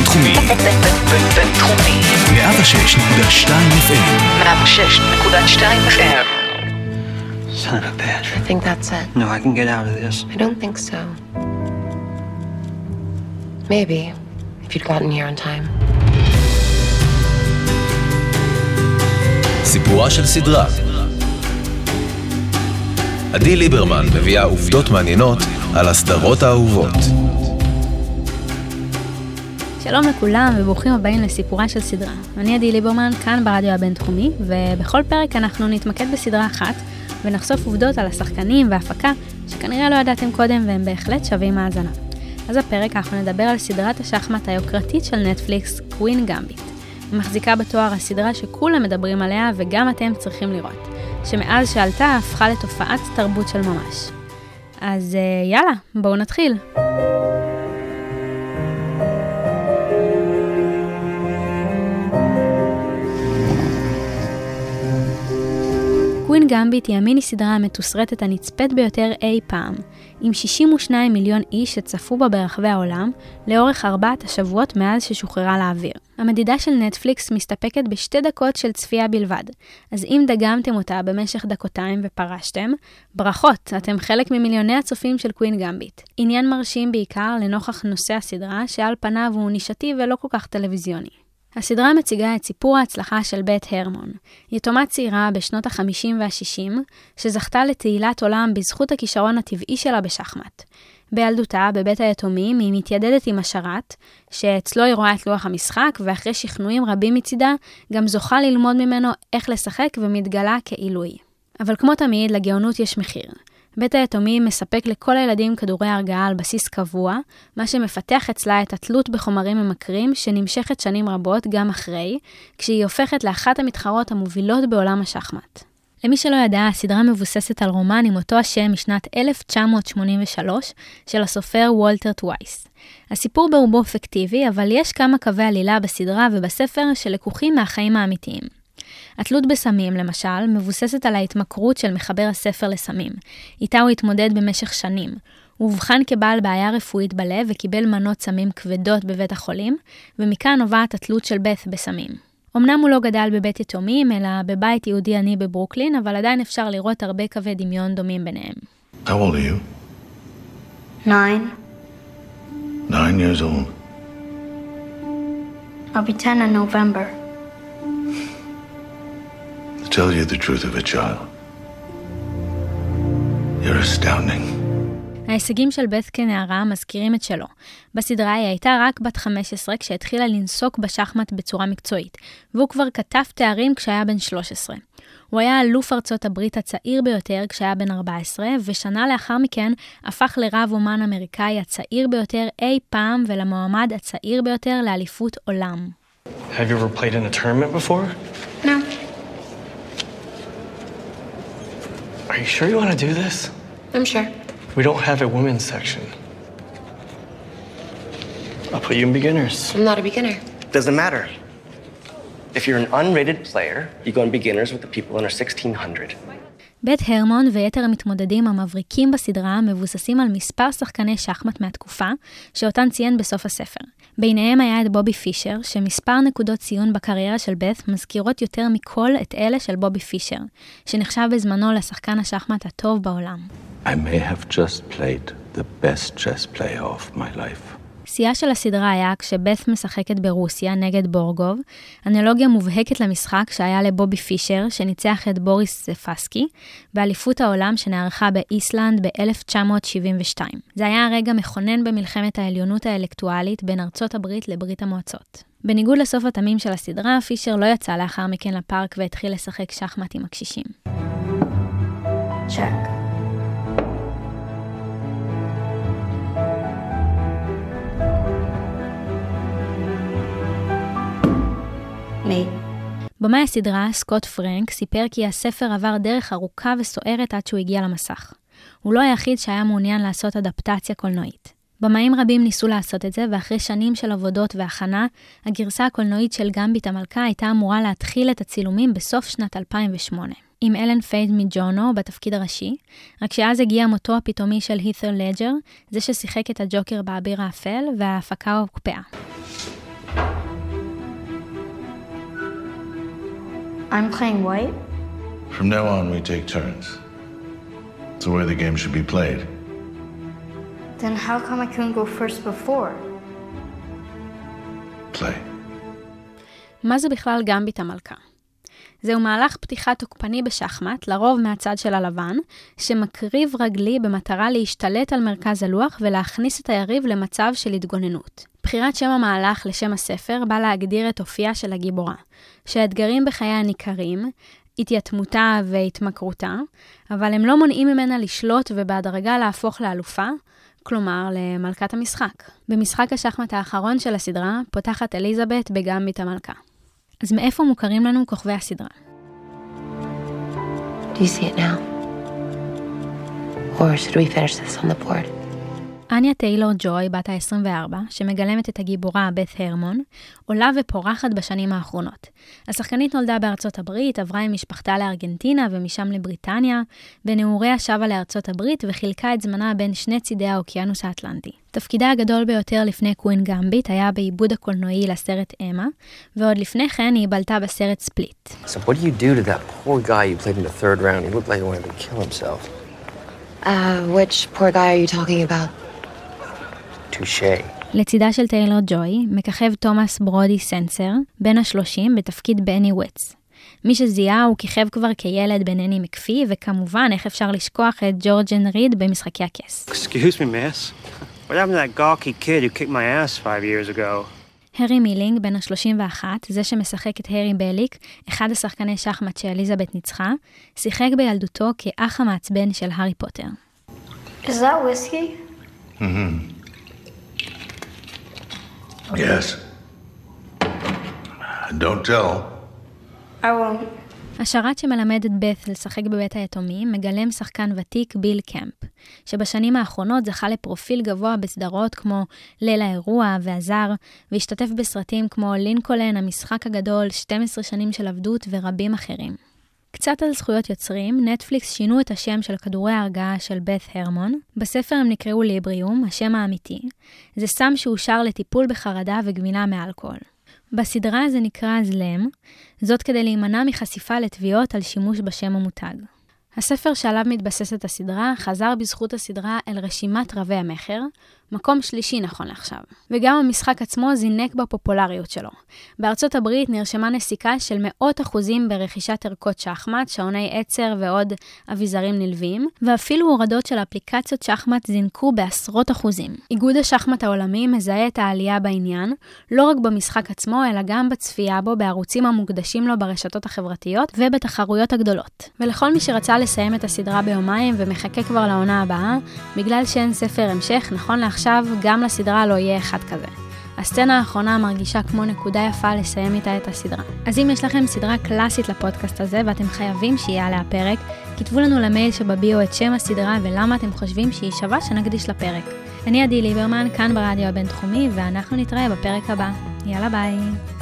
הבינתחומי. בינתחומי. 106.2 FM. 106.2 FM. Son of a bitch. I think that's it. No, I can get out of this. I don't think so. Maybe, if you'd gotten here on time. סיפורה של סדרה. עדי ליברמן מביאה עובדות מעניינות על הסדרות האהובות. שלום לכולם וברוכים הבאים לסיפורה של סדרה. אני עדי ליברמן, כאן ברדיו הבינתחומי, ובכל פרק אנחנו נתמקד בסדרה אחת ונחשוף עובדות על השחקנים וההפקה שכנראה לא ידעתם קודם והם בהחלט שווים האזנה. אז הפרק אנחנו נדבר על סדרת השחמט היוקרתית של נטפליקס, קווין גמביט. היא מחזיקה בתואר הסדרה שכולם מדברים עליה וגם אתם צריכים לראות, שמאז שעלתה הפכה לתופעת תרבות של ממש. אז אה, יאללה, בואו נתחיל. גמביט היא המיני סדרה המתוסרטת הנצפית ביותר אי פעם, עם 62 מיליון איש שצפו בה ברחבי העולם, לאורך ארבעת השבועות מאז ששוחררה לאוויר. המדידה של נטפליקס מסתפקת בשתי דקות של צפייה בלבד, אז אם דגמתם אותה במשך דקותיים ופרשתם, ברכות, אתם חלק ממיליוני הצופים של קווין גמביט. עניין מרשים בעיקר לנוכח נושא הסדרה, שעל פניו הוא נישתי ולא כל כך טלוויזיוני. הסדרה מציגה את סיפור ההצלחה של בית הרמון, יתומה צעירה בשנות ה-50 וה-60, שזכתה לתהילת עולם בזכות הכישרון הטבעי שלה בשחמט. בילדותה, בבית היתומים, היא מתיידדת עם השרת, שאצלו היא רואה את לוח המשחק, ואחרי שכנועים רבים מצידה, גם זוכה ללמוד ממנו איך לשחק ומתגלה כעילוי. אבל כמו תמיד, לגאונות יש מחיר. בית היתומים מספק לכל הילדים כדורי הרגעה על בסיס קבוע, מה שמפתח אצלה את התלות בחומרים ממכרים, שנמשכת שנים רבות גם אחרי, כשהיא הופכת לאחת המתחרות המובילות בעולם השחמט. למי שלא ידע, הסדרה מבוססת על רומן עם אותו השם משנת 1983 של הסופר וולטר טווייס. הסיפור ברובו פיקטיבי, אבל יש כמה קווי עלילה בסדרה ובספר שלקוחים מהחיים האמיתיים. התלות בסמים, למשל, מבוססת על ההתמכרות של מחבר הספר לסמים, איתה הוא התמודד במשך שנים. הוא אובחן כבעל בעיה רפואית בלב וקיבל מנות סמים כבדות בבית החולים, ומכאן נובעת התלות של בת בסמים. אמנם הוא לא גדל בבית יתומים, אלא בבית יהודי עני בברוקלין, אבל עדיין אפשר לראות הרבה קווי דמיון דומים ביניהם. How old are you? Nine. Nine years old. I'll be ten in November. Tell you the truth of a child, you're astounding. ההישגים של בת כנערה מזכירים את שלו. בסדרה היא הייתה רק בת 15 כשהתחילה לנסוק בשחמט בצורה מקצועית, והוא כבר כתב תארים כשהיה בן 13. הוא היה אלוף ארצות הברית הצעיר ביותר כשהיה בן 14, ושנה לאחר מכן הפך לרב אומן אמריקאי הצעיר ביותר אי פעם ולמועמד הצעיר ביותר לאליפות עולם. Have you ever played in a tournament before? Are you sure you want to do this? I'm sure. We don't have a women's section. I'll put you in beginners. I'm not a beginner. Doesn't matter. If you're an unrated player, you go in beginners with the people under 1600. בית הרמון ויתר המתמודדים המבריקים בסדרה מבוססים על מספר שחקני שחמט מהתקופה, שאותן ציין בסוף הספר. ביניהם היה את בובי פישר, שמספר נקודות ציון בקריירה של בת מזכירות יותר מכל את אלה של בובי פישר, שנחשב בזמנו לשחקן השחמט הטוב בעולם. I may have just played the best chess player of my life. שיאה של הסדרה היה כשבת משחקת ברוסיה נגד בורגוב, אנלוגיה מובהקת למשחק שהיה לבובי פישר, שניצח את בוריס זפסקי, באליפות העולם שנערכה באיסלנד ב-1972. זה היה רגע מכונן במלחמת העליונות האלקטואלית בין ארצות הברית לברית המועצות. בניגוד לסוף התמים של הסדרה, פישר לא יצא לאחר מכן לפארק והתחיל לשחק שחמט עם הקשישים. Check. Me. במאי הסדרה, סקוט פרנק, סיפר כי הספר עבר דרך ארוכה וסוערת עד שהוא הגיע למסך. הוא לא היחיד שהיה מעוניין לעשות אדפטציה קולנועית. במאים רבים ניסו לעשות את זה, ואחרי שנים של עבודות והכנה, הגרסה הקולנועית של גמביט המלכה הייתה אמורה להתחיל את הצילומים בסוף שנת 2008. עם אלן פייג' מג'ונו בתפקיד הראשי, רק שאז הגיע מותו הפתאומי של הית' לדג'ר, זה ששיחק את הג'וקר באביר האפל, וההפקה הוקפאה. I'm playing white? From now on, we take turns. It's the way the game should be played. Then how come I couldn't go first before? Play. מה זה בכלל גמביט המלכה? זהו מהלך פתיחה תוקפני בשחמט, לרוב מהצד של הלבן, שמקריב רגלי במטרה להשתלט על מרכז הלוח ולהכניס את היריב למצב של התגוננות. בחירת שם המהלך לשם הספר בא להגדיר את אופייה של הגיבורה, שהאתגרים בחייה ניכרים, התייתמותה והתמכרותה, אבל הם לא מונעים ממנה לשלוט ובהדרגה להפוך לאלופה, כלומר למלכת המשחק. במשחק השחמט האחרון של הסדרה פותחת אליזבת בגמביט המלכה. אז מאיפה מוכרים לנו כוכבי הסדרה? Do you see it now? Or should we finish this on the board? אניה טיילור ג'וי, בת ה-24, שמגלמת את הגיבורה בת הרמון, עולה ופורחת בשנים האחרונות. השחקנית נולדה בארצות הברית, עברה עם משפחתה לארגנטינה ומשם לבריטניה, בנעוריה שבה לארצות הברית וחילקה את זמנה בין שני צידי האוקיינוס האטלנטי. תפקידה הגדול ביותר לפני קווין גמביט היה בעיבוד הקולנועי לסרט אמה, ועוד לפני כן היא בלטה בסרט ספליט. So what do you do to that poor guy you played in the third round? He looked like he wanted to kill himself. Uh, which poor guy are you talking about? Touche. לצידה של טיילור ג'וי מככב תומאס ברודי סנסר, בן ה-30 בתפקיד בני וואטס. מי שזיהה הוא כיכב כבר כילד בנני מקפיא, וכמובן, איך אפשר לשכוח את ג'וג'ן ריד במשחקי הכס. Excuse me, miss. What happened to that gawky kid who kicked my ass five years ago? הרי מלינג, בן ה-31, זה שמשחק את הרי בלטיק, אחד השחקני שחמט שאליזבת ניצחה, שיחק בילדותו כאח המעצבן של הארי פוטר. Is that whiskey? Mm-hmm. Yes. Don't tell. I won't. השרת שמלמד את בת לשחק בבית היתומים מגלם שחקן ותיק ביל קמפ, שבשנים האחרונות זכה לפרופיל גבוה בסדרות כמו ליל האירוע והזר, והשתתף בסרטים כמו לינקולן, המשחק הגדול, 12 שנים של עבדות ורבים אחרים. קצת על זכויות יוצרים, נטפליקס שינו את השם של כדורי ההרגעה של בת הרמון. בספר הם נקראו ליבריום, השם האמיתי. זה סם שאושר לטיפול בחרדה וגמילה מאלכוהול. בסדרה זה נקרא זלם, זאת כדי להימנע מחשיפה לתביעות על שימוש בשם המותג. הספר שעליו מתבססת הסדרה חזר בזכות הסדרה אל רשימת רבי המכר, מקום שלישי נכון לעכשיו. וגם המשחק עצמו זינק בפופולריות שלו. בארצות הברית נרשמה נסיקה של מאות אחוזים ברכישת ערכות שחמט, שעוני עצר ועוד אביזרים נלווים, ואפילו הורדות של אפליקציות שחמט זינקו בעשרות אחוזים. איגוד השחמט העולמי מזהה את העלייה בעניין, לא רק במשחק עצמו, אלא גם בצפייה בו בערוצים המוקדשים לו ברשתות החברתיות ובתחרויות הגדולות. ולכל מי שרצה לסיים את הסדרה ביומיים ומחכה כבר לעונה הבאה, בגלל שאין ספר המשך, נכון לעכשיו גם לסדרה לא יהיה אחד כזה. הסצנה האחרונה מרגישה כמו נקודה יפה לסיים איתה את הסדרה. אז אם יש לכם סדרה קלאסית לפודקאסט הזה ואתם חייבים שיהיה עליה פרק, כתבו לנו למייל שבביו את שם הסדרה ולמה אתם חושבים שהיא שווה שנקדיש לפרק. אני עדי ליברמן, כאן ברדיו הבינתחומי, ואנחנו נתראה בפרק הבא. יאללה ביי.